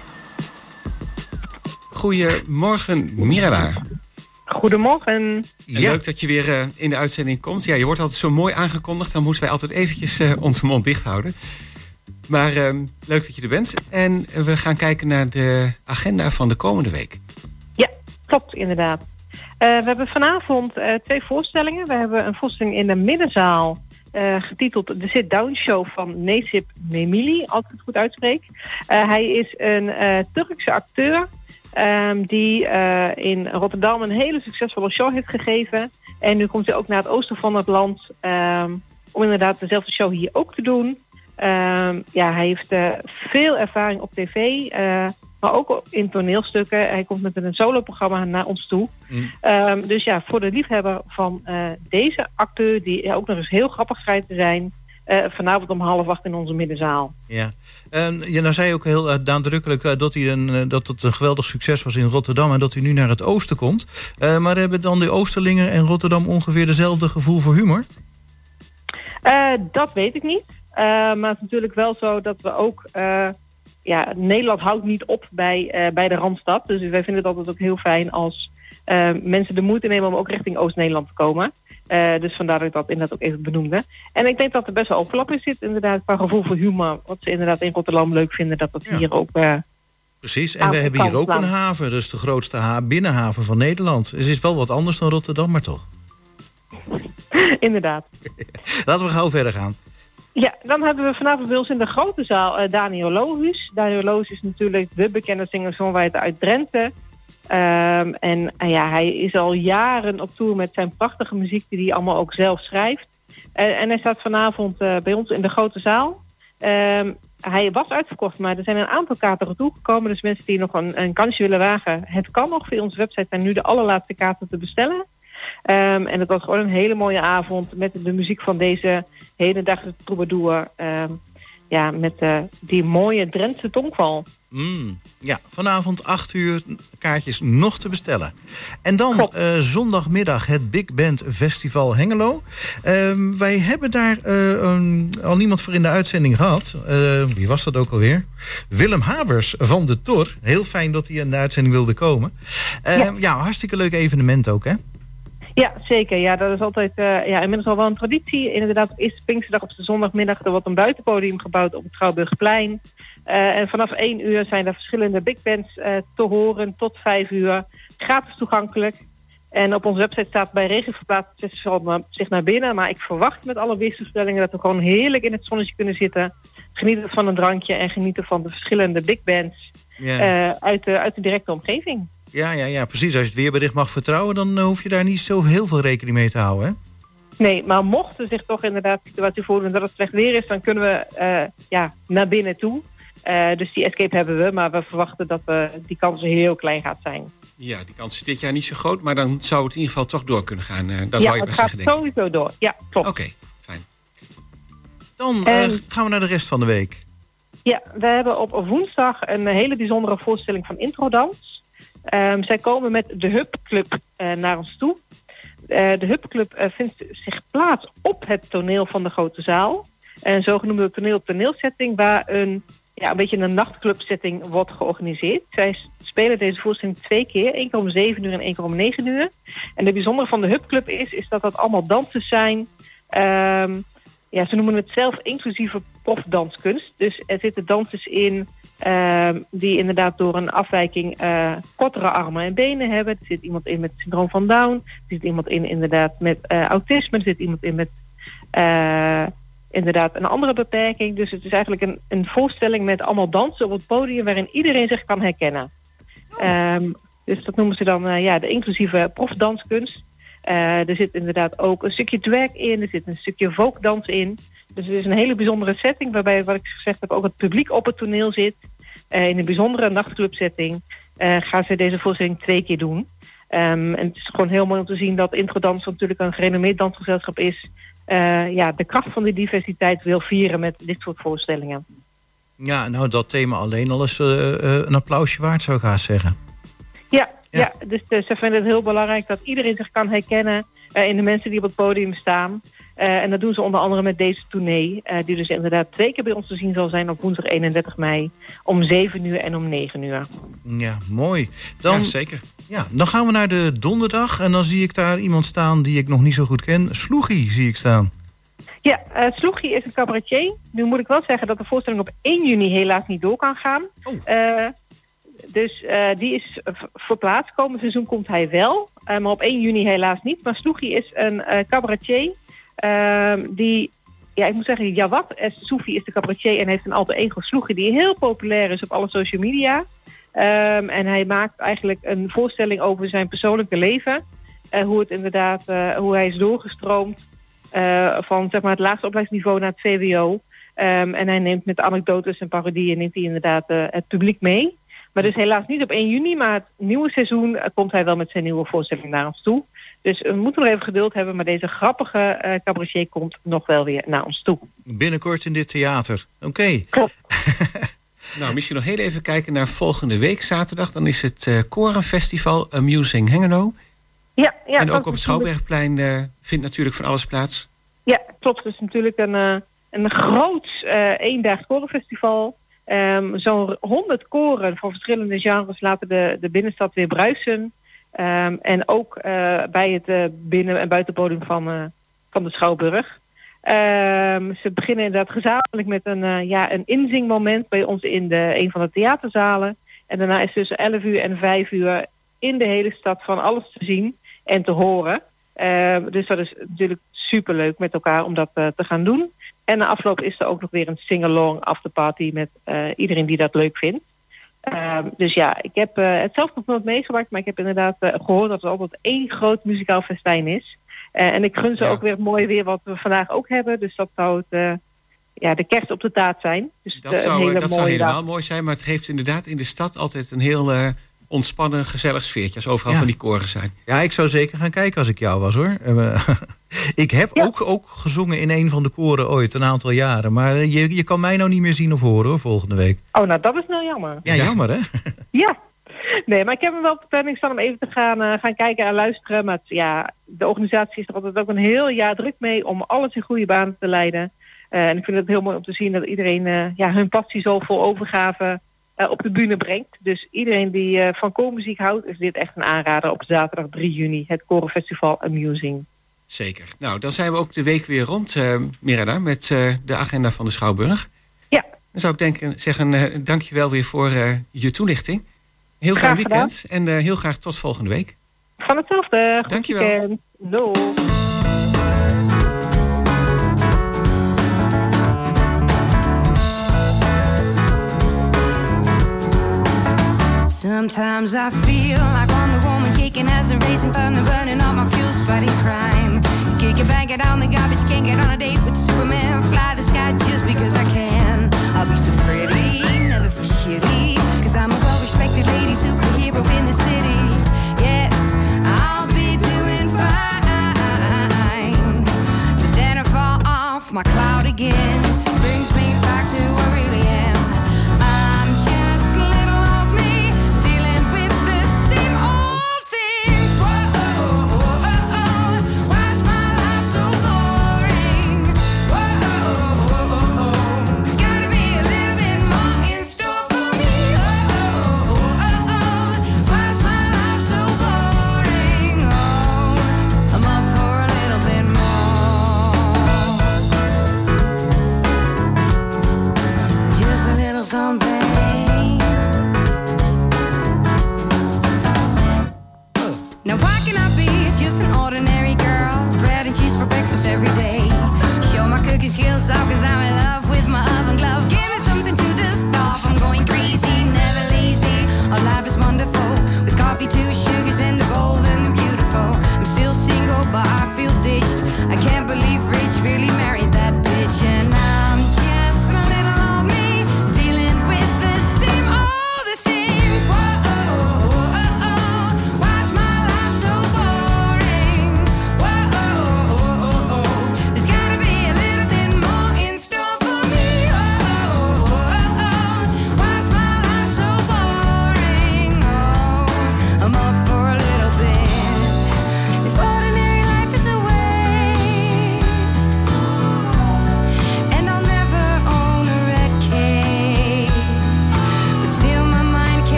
Goedemorgen, Mirella. Goedemorgen. Ja. Leuk dat je weer eh, in de uitzending komt. Ja, je wordt altijd zo mooi aangekondigd. Dan moeten wij altijd eventjes eh, onze mond dicht houden. Maar ehm, leuk dat je er bent. En we gaan kijken naar de agenda van de komende week. Ja, klopt inderdaad. Eh, we hebben vanavond eh, twee voorstellingen. We hebben een voorstelling in de middenzaal eh, getiteld De Sit Down Show van Necip Memili, als ik het goed uitspreek. Eh, hij is een eh, Turkse acteur ehm, die in Rotterdam een hele succesvolle show heeft gegeven. En nu komt hij ook naar het oosten van het land ehm, om inderdaad dezelfde show hier ook te doen. Ehm, ja, hij heeft veel ervaring op tv, maar ook in toneelstukken. Hij komt met een soloprogramma naar ons toe. Mm. Ehm, dus ja, voor de liefhebber van eh, deze acteur, die ook nog eens heel grappig schijnt te zijn, eh, vanavond om half acht in onze middenzaal. Ja. En je nou zei ook heel eh, dat, hij een, dat het een geweldig succes was in Rotterdam... en dat hij nu naar het oosten komt. Maar hebben dan de Oosterlingen en Rotterdam ongeveer dezelfde gevoel voor humor? Dat weet ik niet. Maar het is natuurlijk wel zo dat we ook... ja, Nederland houdt niet op bij, eh, bij de Randstad. Dus wij vinden het altijd ook heel fijn als eh, mensen de moeite nemen om ook richting Oost-Nederland te komen. Eh, dus vandaar dat ik dat inderdaad ook even benoemde. En ik denk dat er best wel overlap in zit inderdaad qua gevoel voor humor. Wat ze inderdaad in Rotterdam leuk vinden, dat dat Ja. hier ook... Precies. En we hebben hier ook een haven. Dus de grootste ha binnenhaven van Nederland. Dus het is wel wat anders dan Rotterdam, maar toch. inderdaad. Laten we gauw verder gaan. Ja, dan hebben we vanavond bij ons in de grote zaal eh, Daniel Lohuus. Daniel Lohuus is natuurlijk de bekende singer-songwriter uit Drenthe. Ehm, en ja, hij is al jaren op tour met zijn prachtige muziek die hij allemaal ook zelf schrijft. Eh, en hij staat vanavond eh, bij ons in de grote zaal. Ehm, hij was uitverkocht, maar er zijn een aantal kaarten toegekomen. Dus mensen die nog een, een kansje willen wagen, het kan nog. Via onze website zijn nu de allerlaatste kaarten te bestellen. Ehm, en het was gewoon een hele mooie avond met de muziek van deze hedendaagse troubadour. ehm, ja, met eh, die mooie Drentse tongval. Mm, ja, vanavond 8 uur kaartjes nog te bestellen. En dan eh, zondagmiddag het Big Band Festival Hengelo. Ehm, wij hebben daar eh, al niemand voor in de uitzending gehad. Eh, wie was dat ook alweer? Willem Habers van de Tor. Heel fijn dat hij in de uitzending wilde komen. Ja. ja. hartstikke leuk evenement ook, hè? Ja, zeker. Ja, dat is altijd eh, ja, inmiddels al wel een traditie. Inderdaad, is Pinksterdag op de zondagmiddag. Er wordt een buitenpodium gebouwd op het Schouwburgplein. Eh, en vanaf 1 uur zijn er verschillende big bands eh, te horen tot 5 uur. Gratis toegankelijk. En op onze website staat bij regen verplaatst het festival na- zich naar binnen. Maar ik verwacht met alle weersvoorspellingen dat we gewoon heerlijk in het zonnetje kunnen zitten. Genieten van een drankje en genieten van de verschillende big bands uit, de, uit de directe omgeving. Ja, ja, ja, precies. Als je het weerbericht mag vertrouwen... dan eh, hoef je daar niet zo heel veel rekening mee te houden, hè? Nee, maar mocht er zich toch inderdaad situatie voordoen dat het slecht weer is, dan kunnen we eh, ja, naar binnen toe. Eh, dus die escape hebben we, maar we verwachten dat eh, die kans heel klein gaat zijn. Ja, die kans is dit jaar niet zo groot, maar dan zou het in ieder geval toch door kunnen gaan. Eh, dat ja, wou je het gaat zeggen, sowieso door. Ja, klopt. Oké, fijn. Dan eh, En- gaan we naar de rest van de week. Ja, we hebben op woensdag een hele bijzondere voorstelling van Introdans. Ehm, zij komen met de Hub Club eh, naar ons toe. Eh, de Hub Club eh, vindt zich plaats op het toneel van de grote zaal. Een zogenoemde toneel-toneelsetting waar een, ja, een beetje een nachtclubsetting wordt georganiseerd. Zij spelen deze voorstelling twee keer, één keer om 7 uur en één keer om 9 uur. En het bijzondere van de Hub Club is, is dat dat allemaal dansers zijn. Ehm, ja, ze noemen het zelf inclusieve profdanskunst. Dus er zitten dansers in die inderdaad door een afwijking eh, kortere armen en benen hebben. Er zit iemand in met syndroom van Down. Er zit iemand in inderdaad met eh, autisme. Er zit iemand in met eh, inderdaad een andere beperking. Dus het is eigenlijk een, een voorstelling met allemaal dansen op het podium waarin iedereen zich kan herkennen. Ehm, dus dat noemen ze dan ja, de inclusieve profdanskunst. Er zit inderdaad ook een stukje drag in, er zit een stukje folkdans in. Dus het is een hele bijzondere setting waarbij, wat ik gezegd heb, ook het publiek op het toneel zit. Eh, in een bijzondere nachtclubsetting eh gaan zij deze voorstelling twee keer doen. Ehm, en het is gewoon heel mooi om te zien dat Introdans natuurlijk een gerenommeerd dansgezelschap is. eh, ja, de kracht van die diversiteit wil vieren met dit soort voorstellingen. Ja, nou dat thema alleen al is een applausje waard, zou ik haast zeggen. Ja, ja. dus eh, ze vinden het heel belangrijk dat iedereen zich kan herkennen eh, in de mensen die op het podium staan. Eh, en dat doen ze onder andere met deze tournee, eh, die dus inderdaad twee keer bij ons te zien zal zijn op woensdag 31 mei om 7 uur en om 9 uur. Ja, mooi. Dan, Ja, zeker. Ja, dan gaan we naar de donderdag en dan zie ik daar iemand staan die ik nog niet zo goed ken. Sloegie zie ik staan. Ja, eh Sloegie is een cabaretier. Nu moet ik wel zeggen dat de voorstelling op 1 juni helaas niet door kan gaan. Eh, dus eh, die is verplaatst. Komend seizoen komt hij wel, eh, maar op 1 juni helaas niet. Maar Sloegie is een eh, cabaretier ehm, die... Ja, ik moet zeggen, Jawad Soefi is de cabaretier en heeft een alter ego Sloegie die heel populair is op alle social media. Ehm, en hij maakt eigenlijk een voorstelling over zijn persoonlijke leven. Hoe het inderdaad, hoe hij is doorgestroomd van zeg maar, het laagste opleidingsniveau naar het VWO. Ehm, en hij neemt met anekdotes en parodieën neemt hij inderdaad het publiek mee. Maar dus helaas niet op 1 juni, maar het nieuwe seizoen eh, komt hij wel met zijn nieuwe voorstelling naar ons toe. Dus we moeten nog even geduld hebben, maar deze grappige eh cabaretier komt nog wel weer naar ons toe. Binnenkort in dit theater. Oké. Klopt. Nou, misschien nog heel even kijken naar volgende week zaterdag. Dan is het eh Korenfestival Amusing Hengelo. Ja, ja, en ook op het Schouwbergplein vindt natuurlijk van alles plaats. Ja, klopt. Het is natuurlijk een, een groot eendaags korenfestival. Ehm, Zo'n 100 koren van verschillende genres laten de, de binnenstad weer bruisen. Ehm, en ook eh, bij het eh, binnen- en buitenpodium van, eh, van de Schouwburg. Ehm, ze beginnen inderdaad gezamenlijk met een, ja, een inzingmoment bij ons in de, een van de theaterzalen. En daarna is tussen 11 uur en 5 uur in de hele stad van alles te zien en te horen. Dus dat is natuurlijk superleuk met elkaar om dat eh, te gaan doen. En na afloop is er ook nog weer een sing-along afterparty met eh, iedereen die dat leuk vindt. Ehm, dus ja, ik heb eh, het zelf nog nooit meegemaakt, maar ik heb inderdaad eh, gehoord dat het altijd één groot muzikaal festijn is. En ik gun ze ook weer het mooie weer wat we vandaag ook hebben. Dus dat zou het, ja, de kerst op de taart zijn. Dus Dat, zou, dat zou helemaal dag. mooi zijn. Maar het geeft inderdaad in de stad altijd een heel ontspannen, gezellig sfeertje. Als overal Ja. van die koren zijn. Ja, ik zou zeker gaan kijken als ik jou was hoor. Eh, ik heb ook, ook gezongen in een van de koren ooit, een aantal jaren. Maar eh, je, je kan mij nou niet meer zien of horen hoor, volgende week. Oh, nou dat is nou jammer. Ja, jammer hè? Ja. Nee, maar ik heb hem wel op de planning staan om even te gaan, eh, gaan kijken en luisteren. Maar het- ja, de organisatie is er altijd ook een heel jaar druk mee om alles in goede banen te leiden. Eh, en ik vind het heel mooi om te zien dat iedereen eh, ja, hun passie zo vol overgave eh, op de bühne brengt. Dus iedereen die eh, van koormuziek houdt, is dit echt een aanrader op zaterdag 3 juni. Het Korenfestival Amusing. Zeker. Nou, dan zijn we ook de week weer rond, eh Mirella, met de agenda van de Schouwburg. Ja. Dan zou ik denken, zeggen, eh dank je wel weer voor je toelichting. Heel fijn Graag weekend en heel graag tot volgende week. Van hetzelfde. Goed Dankjewel. weekend. Doei. Sometimes I feel like Wonder Woman kicking as a racing thunder, burning all my fuels, fighting crime. Kick it, bang it on the garbage, can't get on a date with Superman. Fly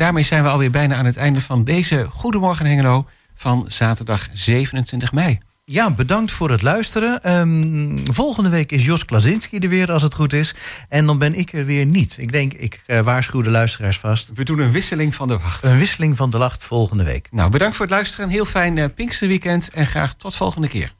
daarmee zijn we alweer bijna aan het einde van deze Goedemorgen Hengelo van zaterdag 27 mei. Ja, bedankt voor het luisteren. Ehm, volgende week is Jos Klazinski er weer, als het goed is. En dan ben ik er weer niet. Ik denk, ik eh, waarschuw de luisteraars vast. We doen een wisseling van de wacht. Een wisseling van de wacht volgende week. Nou, bedankt voor het luisteren. Heel fijn eh, Pinksterweekend en graag tot volgende keer.